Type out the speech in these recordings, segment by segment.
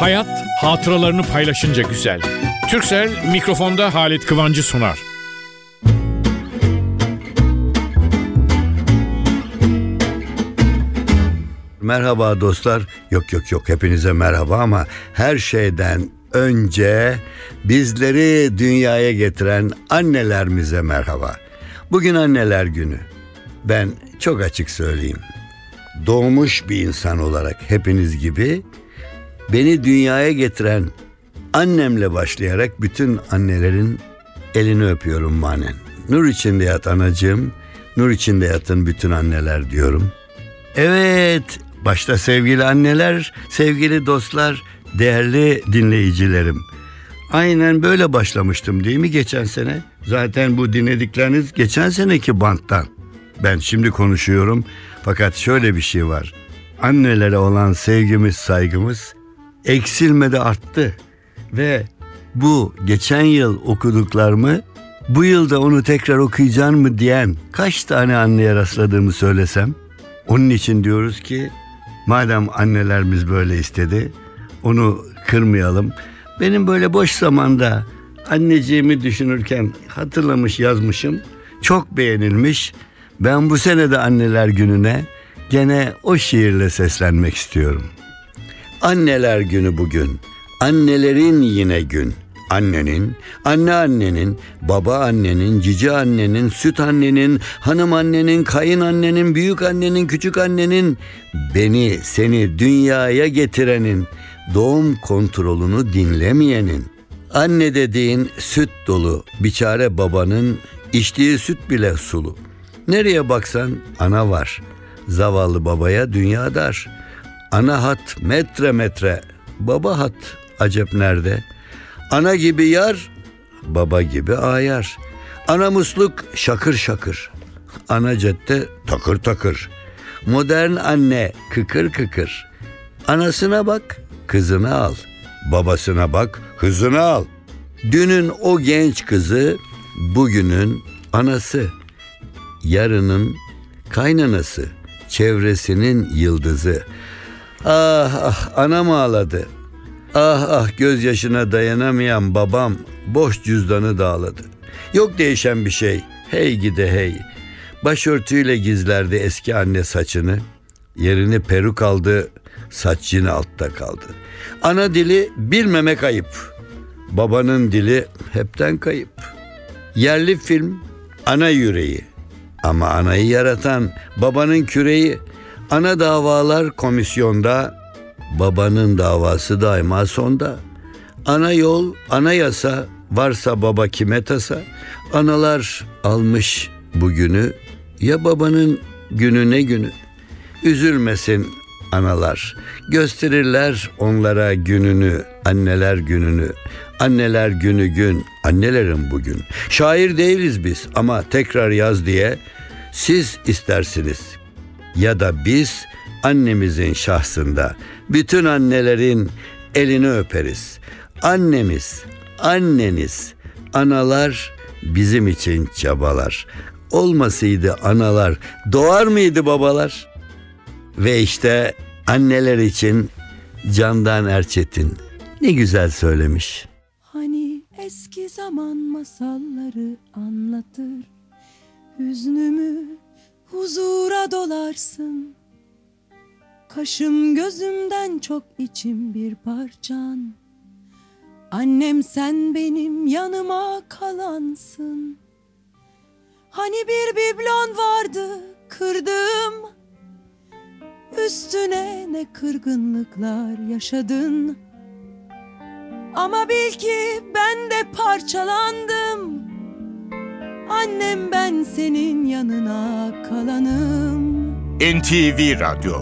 Hayat hatıralarını paylaşınca güzel. Türksel mikrofonda Halit Kıvancı sunar. Merhaba dostlar. Yok yok yok hepinize merhaba ama her şeyden önce bizleri dünyaya getiren annelerimize merhaba. Bugün anneler günü. Ben çok açık söyleyeyim. Doğmuş bir insan olarak hepiniz gibi beni dünyaya getiren annemle başlayarak bütün annelerin elini öpüyorum manen. Nur içinde yat anacığım, nur içinde yatın bütün anneler diyorum. Evet, başta sevgili anneler, sevgili dostlar, değerli dinleyicilerim. Aynen böyle başlamıştım değil mi geçen sene? Zaten bu dinledikleriniz geçen seneki banttan. Ben şimdi konuşuyorum fakat şöyle bir şey var. Annelere olan sevgimiz, saygımız eksilmedi arttı. Ve bu geçen yıl okuduklarımı bu yılda onu tekrar okuyacaksın mı diyen kaç tane anneye rastladığımı söylesem. Onun için diyoruz ki madem annelerimiz böyle istedi onu kırmayalım. Benim böyle boş zamanda anneciğimi düşünürken hatırlamış yazmışım. Çok beğenilmiş. Ben bu sene de anneler gününe gene o şiirle seslenmek istiyorum. Anneler günü bugün. Annelerin yine gün. Annenin, anne annenin, baba annenin, cici annenin, süt annenin, hanım annenin, kayın annenin, büyük annenin, küçük annenin, beni, seni dünyaya getirenin, doğum kontrolünü dinlemeyenin. Anne dediğin süt dolu, biçare babanın içtiği süt bile sulu. Nereye baksan ana var. Zavallı babaya dünya dar. Ana hat metre metre, baba hat acep nerede? Ana gibi yar, baba gibi ayar. Ana musluk şakır şakır. Ana cadde takır takır. Modern anne kıkır kıkır. Anasına bak, kızını al. Babasına bak, hızını al. Dünün o genç kızı, bugünün anası. Yarının kaynanası, çevresinin yıldızı. Ah ah anam ağladı. Ah ah gözyaşına dayanamayan babam boş cüzdanı dağladı. Yok değişen bir şey. Hey gide hey. Başörtüyle gizlerdi eski anne saçını. Yerini peruk aldı, saç yine altta kaldı. Ana dili bilmemek ayıp. Babanın dili hepten kayıp. Yerli film ana yüreği. Ama anayı yaratan babanın küreği. Ana davalar komisyonda, babanın davası daima sonda. Ana yol, ana yasa, varsa baba kime tasa. Analar almış bugünü, ya babanın günü ne günü. Üzülmesin analar. Gösterirler onlara gününü, anneler gününü. Anneler günü gün, annelerin bugün. Şair değiliz biz ama tekrar yaz diye siz istersiniz. Ya da biz annemizin şahsında bütün annelerin elini öperiz. Annemiz, anneniz, analar bizim için çabalar. Olmasaydı analar, doğar mıydı babalar? Ve işte anneler için Candan Erçetin ne güzel söylemiş. Hani eski zaman masalları anlatır Hüznümü huzura dolarsın. Kaşım gözümden çok içim bir parçan. Annem sen benim yanıma kalansın. Hani bir biblon vardı kırdım Üstüne ne kırgınlıklar yaşadın. Ama bil ki ben de parçalandım Annem ben senin yanına kalanım. NTV Radyo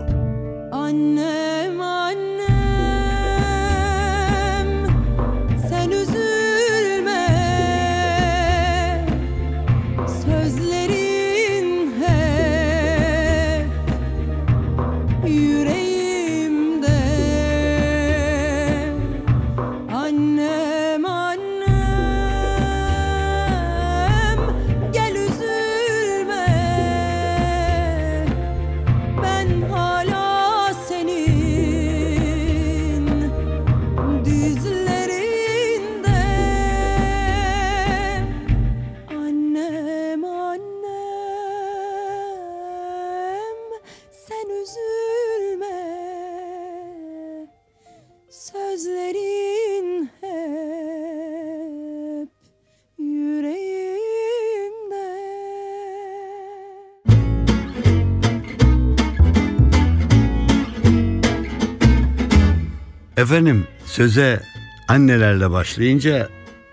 Efendim söze annelerle başlayınca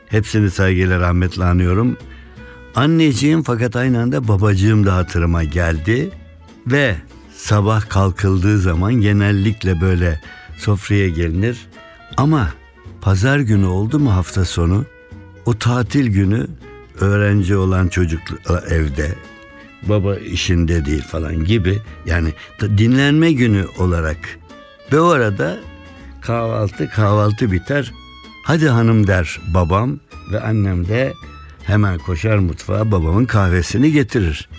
hepsini saygıyla rahmetle anıyorum. Anneciğim fakat aynı anda babacığım da hatırıma geldi ve sabah kalkıldığı zaman genellikle böyle sofraya gelinir. Ama pazar günü oldu mu hafta sonu o tatil günü öğrenci olan çocuk evde baba işinde değil falan gibi yani dinlenme günü olarak ve o arada kahvaltı kahvaltı biter hadi hanım der babam ve annem de hemen koşar mutfağa babamın kahvesini getirir.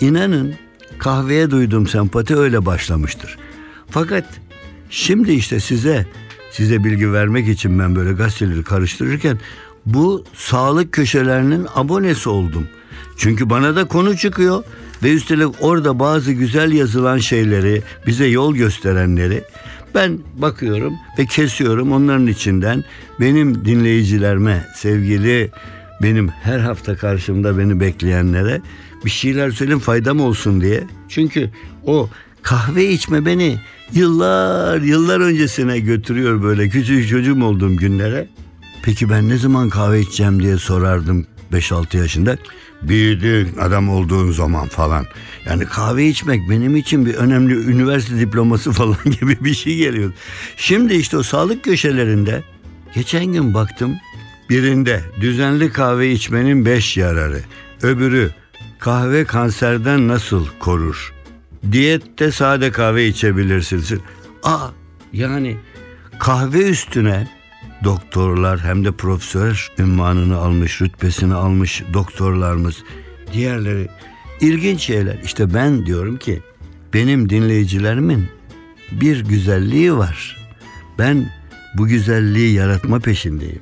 İnanın kahveye duyduğum sempati öyle başlamıştır. Fakat şimdi işte size size bilgi vermek için ben böyle gazeteleri karıştırırken bu sağlık köşelerinin abonesi oldum. Çünkü bana da konu çıkıyor ve üstelik orada bazı güzel yazılan şeyleri, bize yol gösterenleri ben bakıyorum ve kesiyorum onların içinden benim dinleyicilerime, sevgili benim her hafta karşımda beni bekleyenlere bir şeyler söyleyeyim faydam olsun diye. Çünkü o kahve içme beni yıllar yıllar öncesine götürüyor böyle küçük çocuğum olduğum günlere. Peki ben ne zaman kahve içeceğim diye sorardım 5-6 yaşında. Büyüdün adam olduğun zaman falan. Yani kahve içmek benim için bir önemli üniversite diploması falan gibi bir şey geliyor. Şimdi işte o sağlık köşelerinde geçen gün baktım birinde düzenli kahve içmenin 5 yararı. Öbürü kahve kanserden nasıl korur? Diyette sade kahve içebilirsiniz. Aa yani kahve üstüne doktorlar hem de profesör ünvanını almış, rütbesini almış doktorlarımız, diğerleri ilginç şeyler. İşte ben diyorum ki benim dinleyicilerimin bir güzelliği var. Ben bu güzelliği yaratma peşindeyim.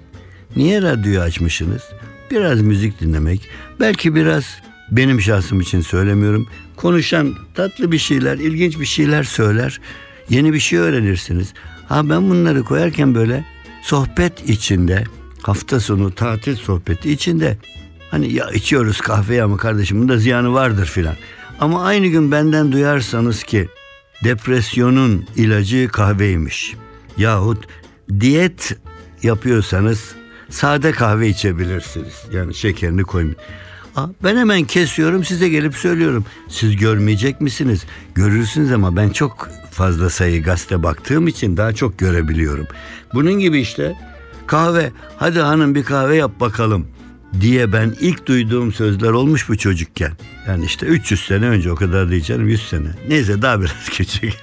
Niye radyoyu açmışsınız? Biraz müzik dinlemek, belki biraz benim şahsım için söylemiyorum. Konuşan tatlı bir şeyler, ilginç bir şeyler söyler. Yeni bir şey öğrenirsiniz. Ha ben bunları koyarken böyle sohbet içinde, hafta sonu tatil sohbeti içinde hani ya içiyoruz kahveyi ama kardeşim bunda ziyanı vardır filan. Ama aynı gün benden duyarsanız ki depresyonun ilacı kahveymiş. Yahut diyet yapıyorsanız sade kahve içebilirsiniz. Yani şekerini koymayın. Ben hemen kesiyorum size gelip söylüyorum. Siz görmeyecek misiniz? Görürsünüz ama ben çok fazla sayı gazete baktığım için daha çok görebiliyorum. Bunun gibi işte kahve hadi hanım bir kahve yap bakalım diye ben ilk duyduğum sözler olmuş bu çocukken. Yani işte 300 sene önce o kadar canım 100 sene. Neyse daha biraz küçük.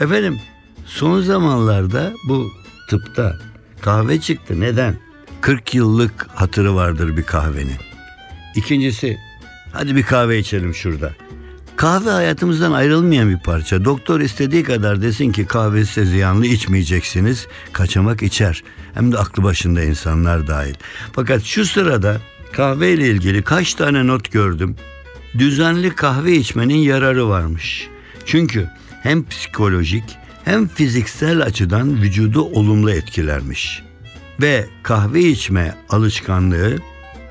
Efendim son zamanlarda bu tıpta kahve çıktı. Neden? 40 yıllık hatırı vardır bir kahvenin. İkincisi hadi bir kahve içelim şurada. Kahve hayatımızdan ayrılmayan bir parça. Doktor istediği kadar desin ki kahve size ziyanlı içmeyeceksiniz. Kaçamak içer. Hem de aklı başında insanlar dahil. Fakat şu sırada kahve ile ilgili kaç tane not gördüm. Düzenli kahve içmenin yararı varmış. Çünkü hem psikolojik hem fiziksel açıdan vücudu olumlu etkilermiş. Ve kahve içme alışkanlığı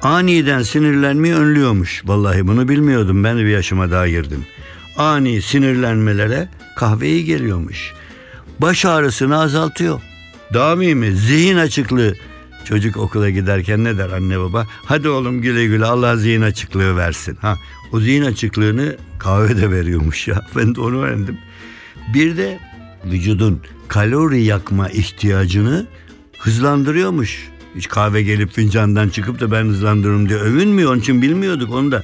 aniden sinirlenmeyi önlüyormuş. Vallahi bunu bilmiyordum. Ben de bir yaşıma daha girdim. Ani sinirlenmelere kahve iyi geliyormuş. Baş ağrısını azaltıyor. Daha mühimi zihin açıklığı. Çocuk okula giderken ne der anne baba? Hadi oğlum güle güle Allah zihin açıklığı versin. Ha, o zihin açıklığını kahve de veriyormuş ya. Ben de onu öğrendim. Bir de vücudun kalori yakma ihtiyacını hızlandırıyormuş. Hiç kahve gelip fincandan çıkıp da ben hızlandırırım diye övünmüyor. Onun için bilmiyorduk onu da.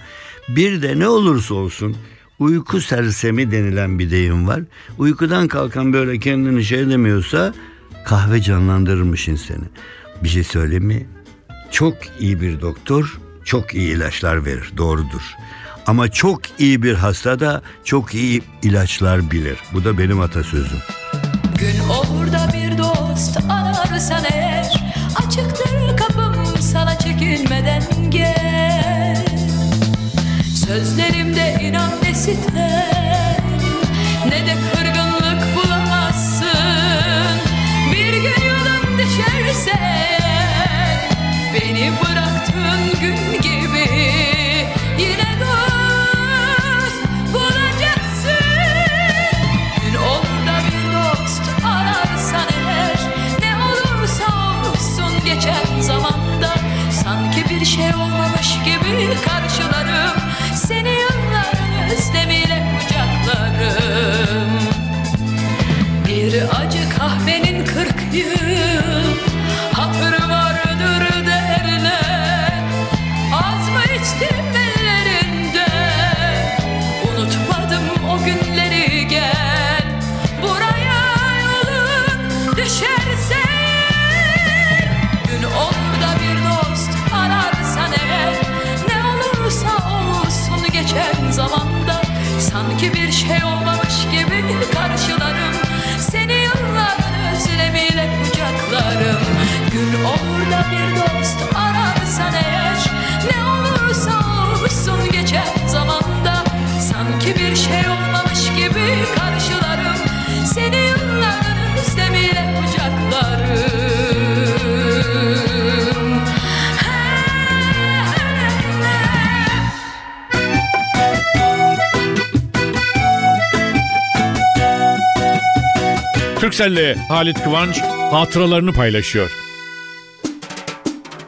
Bir de ne olursa olsun uyku sersemi denilen bir deyim var. Uykudan kalkan böyle kendini şey demiyorsa kahve canlandırırmış insanı. Bir şey söyleyeyim mi? Çok iyi bir doktor çok iyi ilaçlar verir. Doğrudur. Ama çok iyi bir hasta da çok iyi ilaçlar bilir. Bu da benim atasözüm. Gün orada bir dost ararsan eğer Açıktır kapım sana çekinmeden gel. Sözlerimde inan ne Türkcell'le Halit Kıvanç hatıralarını paylaşıyor.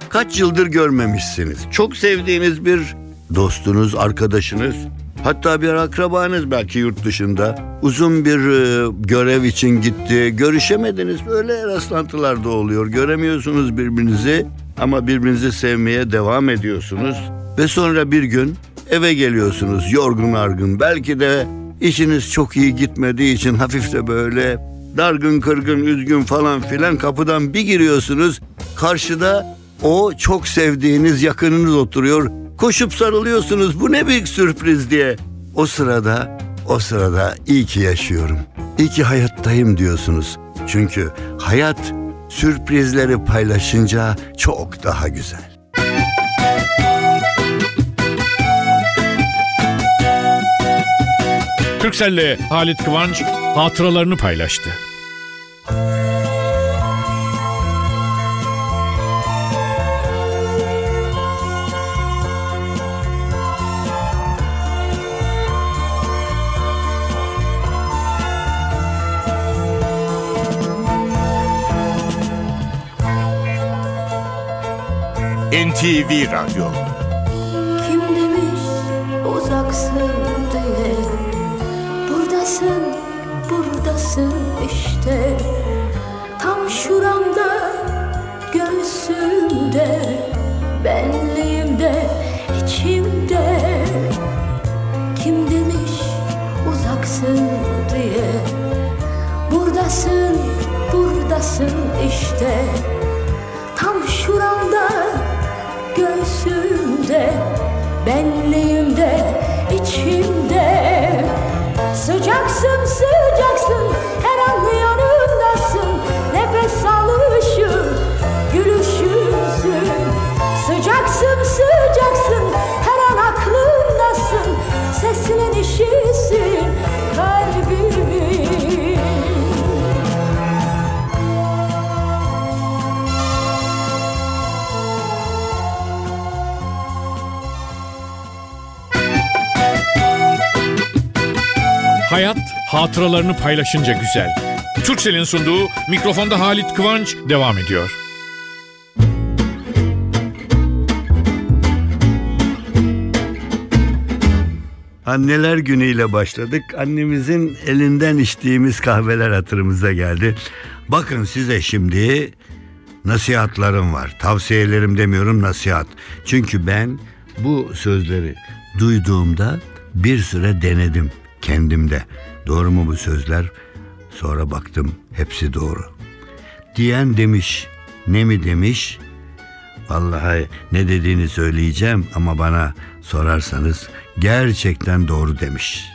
Kaç yıldır görmemişsiniz. Çok sevdiğiniz bir dostunuz, arkadaşınız, hatta bir akrabanız belki yurt dışında. Uzun bir e, görev için gitti. Görüşemediniz. Böyle rastlantılar da oluyor. Göremiyorsunuz birbirinizi ama birbirinizi sevmeye devam ediyorsunuz. Ve sonra bir gün eve geliyorsunuz yorgun argın. Belki de işiniz çok iyi gitmediği için hafif de böyle dargın kırgın üzgün falan filan kapıdan bir giriyorsunuz. Karşıda o çok sevdiğiniz yakınınız oturuyor. Koşup sarılıyorsunuz. Bu ne büyük sürpriz diye. O sırada, o sırada iyi ki yaşıyorum. İyi ki hayattayım diyorsunuz. Çünkü hayat sürprizleri paylaşınca çok daha güzel. Türkcell'le Halit Kıvanç hatıralarını paylaştı. NTV Radyo Kim demiş uzaksın Buradasın, buradasın işte. Tam şuramda, göğsümde Benliğimde, içimde. Kim demiş uzaksın diye. Buradasın, buradasın işte. Tam şuramda, göğsümde, benliğimde, içimde. So Jackson said. Hatıralarını paylaşınca güzel. Türkcell'in sunduğu mikrofonda Halit Kıvanç devam ediyor. Anneler günüyle başladık. Annemizin elinden içtiğimiz kahveler hatırımıza geldi. Bakın size şimdi nasihatlarım var. Tavsiyelerim demiyorum nasihat. Çünkü ben bu sözleri duyduğumda bir süre denedim kendimde. Doğru mu bu sözler? Sonra baktım hepsi doğru. Diyen demiş, ne mi demiş? Vallahi ne dediğini söyleyeceğim ama bana sorarsanız gerçekten doğru demiş.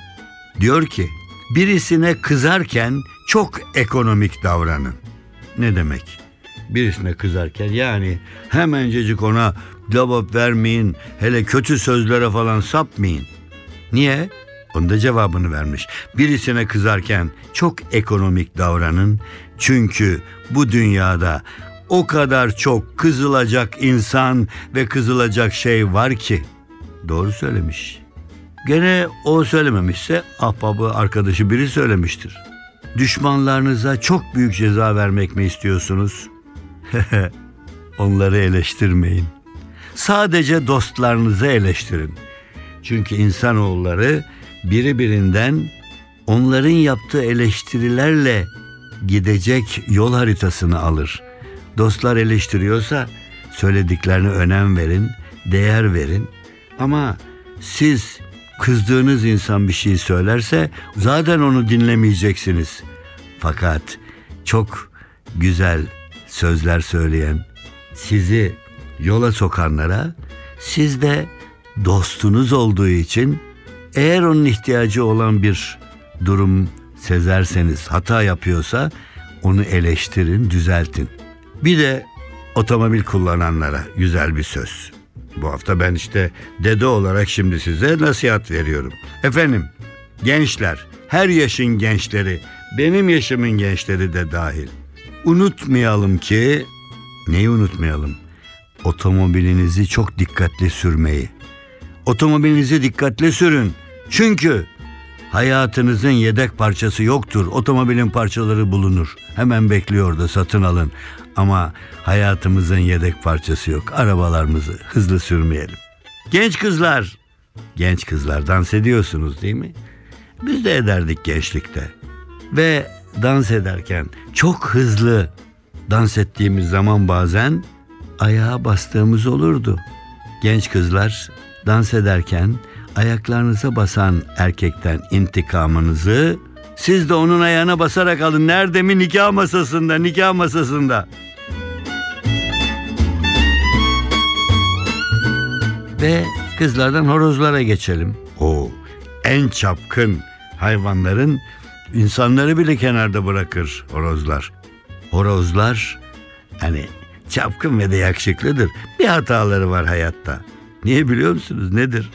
Diyor ki birisine kızarken çok ekonomik davranın. Ne demek? Birisine kızarken yani hemencecik ona cevap vermeyin, hele kötü sözlere falan sapmayın. Niye? Onun da cevabını vermiş. Birisine kızarken çok ekonomik davranın. Çünkü bu dünyada o kadar çok kızılacak insan ve kızılacak şey var ki. Doğru söylemiş. Gene o söylememişse ahbabı arkadaşı biri söylemiştir. Düşmanlarınıza çok büyük ceza vermek mi istiyorsunuz? Onları eleştirmeyin. Sadece dostlarınızı eleştirin. Çünkü insanoğulları biri birinden onların yaptığı eleştirilerle gidecek yol haritasını alır. Dostlar eleştiriyorsa söylediklerine önem verin, değer verin. Ama siz kızdığınız insan bir şey söylerse zaten onu dinlemeyeceksiniz. Fakat çok güzel sözler söyleyen, sizi yola sokanlara siz de dostunuz olduğu için eğer onun ihtiyacı olan bir durum sezerseniz hata yapıyorsa onu eleştirin, düzeltin. Bir de otomobil kullananlara güzel bir söz. Bu hafta ben işte dede olarak şimdi size nasihat veriyorum. Efendim, gençler, her yaşın gençleri, benim yaşımın gençleri de dahil. Unutmayalım ki, neyi unutmayalım? Otomobilinizi çok dikkatli sürmeyi. Otomobilinizi dikkatli sürün. Çünkü hayatınızın yedek parçası yoktur. Otomobilin parçaları bulunur. Hemen bekliyor da satın alın. Ama hayatımızın yedek parçası yok. Arabalarımızı hızlı sürmeyelim. Genç kızlar, genç kızlar dans ediyorsunuz değil mi? Biz de ederdik gençlikte. Ve dans ederken çok hızlı dans ettiğimiz zaman bazen ayağa bastığımız olurdu. Genç kızlar dans ederken ayaklarınıza basan erkekten intikamınızı siz de onun ayağına basarak alın. Nerede mi nikah masasında, nikah masasında. Ve kızlardan horozlara geçelim. O en çapkın hayvanların insanları bile kenarda bırakır horozlar. Horozlar hani çapkın ve de yakışıklıdır. Bir hataları var hayatta. Niye biliyor musunuz? Nedir?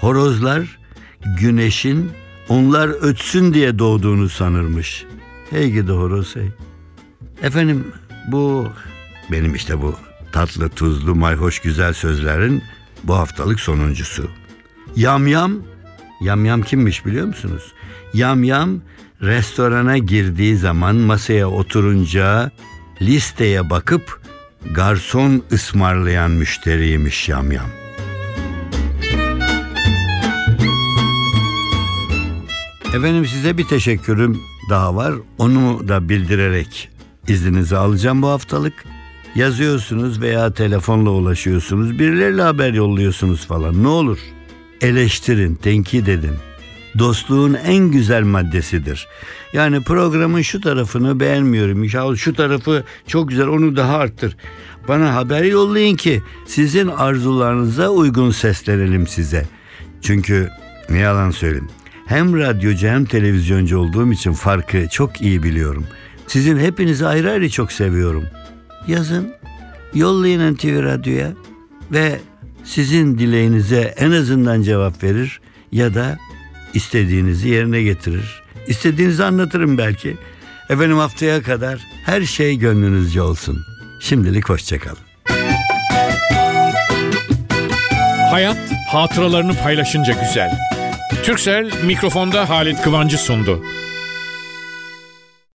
Horozlar güneşin onlar ötsün diye doğduğunu sanırmış. Hey gidi horoz hey. Efendim bu benim işte bu tatlı tuzlu mayhoş güzel sözlerin bu haftalık sonuncusu. Yamyam, yamyam kimmiş biliyor musunuz? Yamyam restorana girdiği zaman masaya oturunca listeye bakıp garson ısmarlayan müşteriymiş yamyam. Efendim size bir teşekkürüm daha var. Onu da bildirerek izninizi alacağım bu haftalık. Yazıyorsunuz veya telefonla ulaşıyorsunuz. Birileriyle haber yolluyorsunuz falan. Ne olur eleştirin, tenkit edin. Dostluğun en güzel maddesidir. Yani programın şu tarafını beğenmiyorum. Ya şu tarafı çok güzel onu daha arttır. Bana haber yollayın ki sizin arzularınıza uygun seslenelim size. Çünkü ne yalan söyleyeyim. Hem radyocu hem televizyoncu olduğum için farkı çok iyi biliyorum. Sizin hepinizi ayrı ayrı çok seviyorum. Yazın, yollayın NTV Radyo'ya ve sizin dileğinize en azından cevap verir ya da istediğinizi yerine getirir. İstediğinizi anlatırım belki. Efendim haftaya kadar her şey gönlünüzce olsun. Şimdilik hoşçakalın. Hayat hatıralarını paylaşınca güzel. Türksel mikrofonda Halit Kıvancı sundu.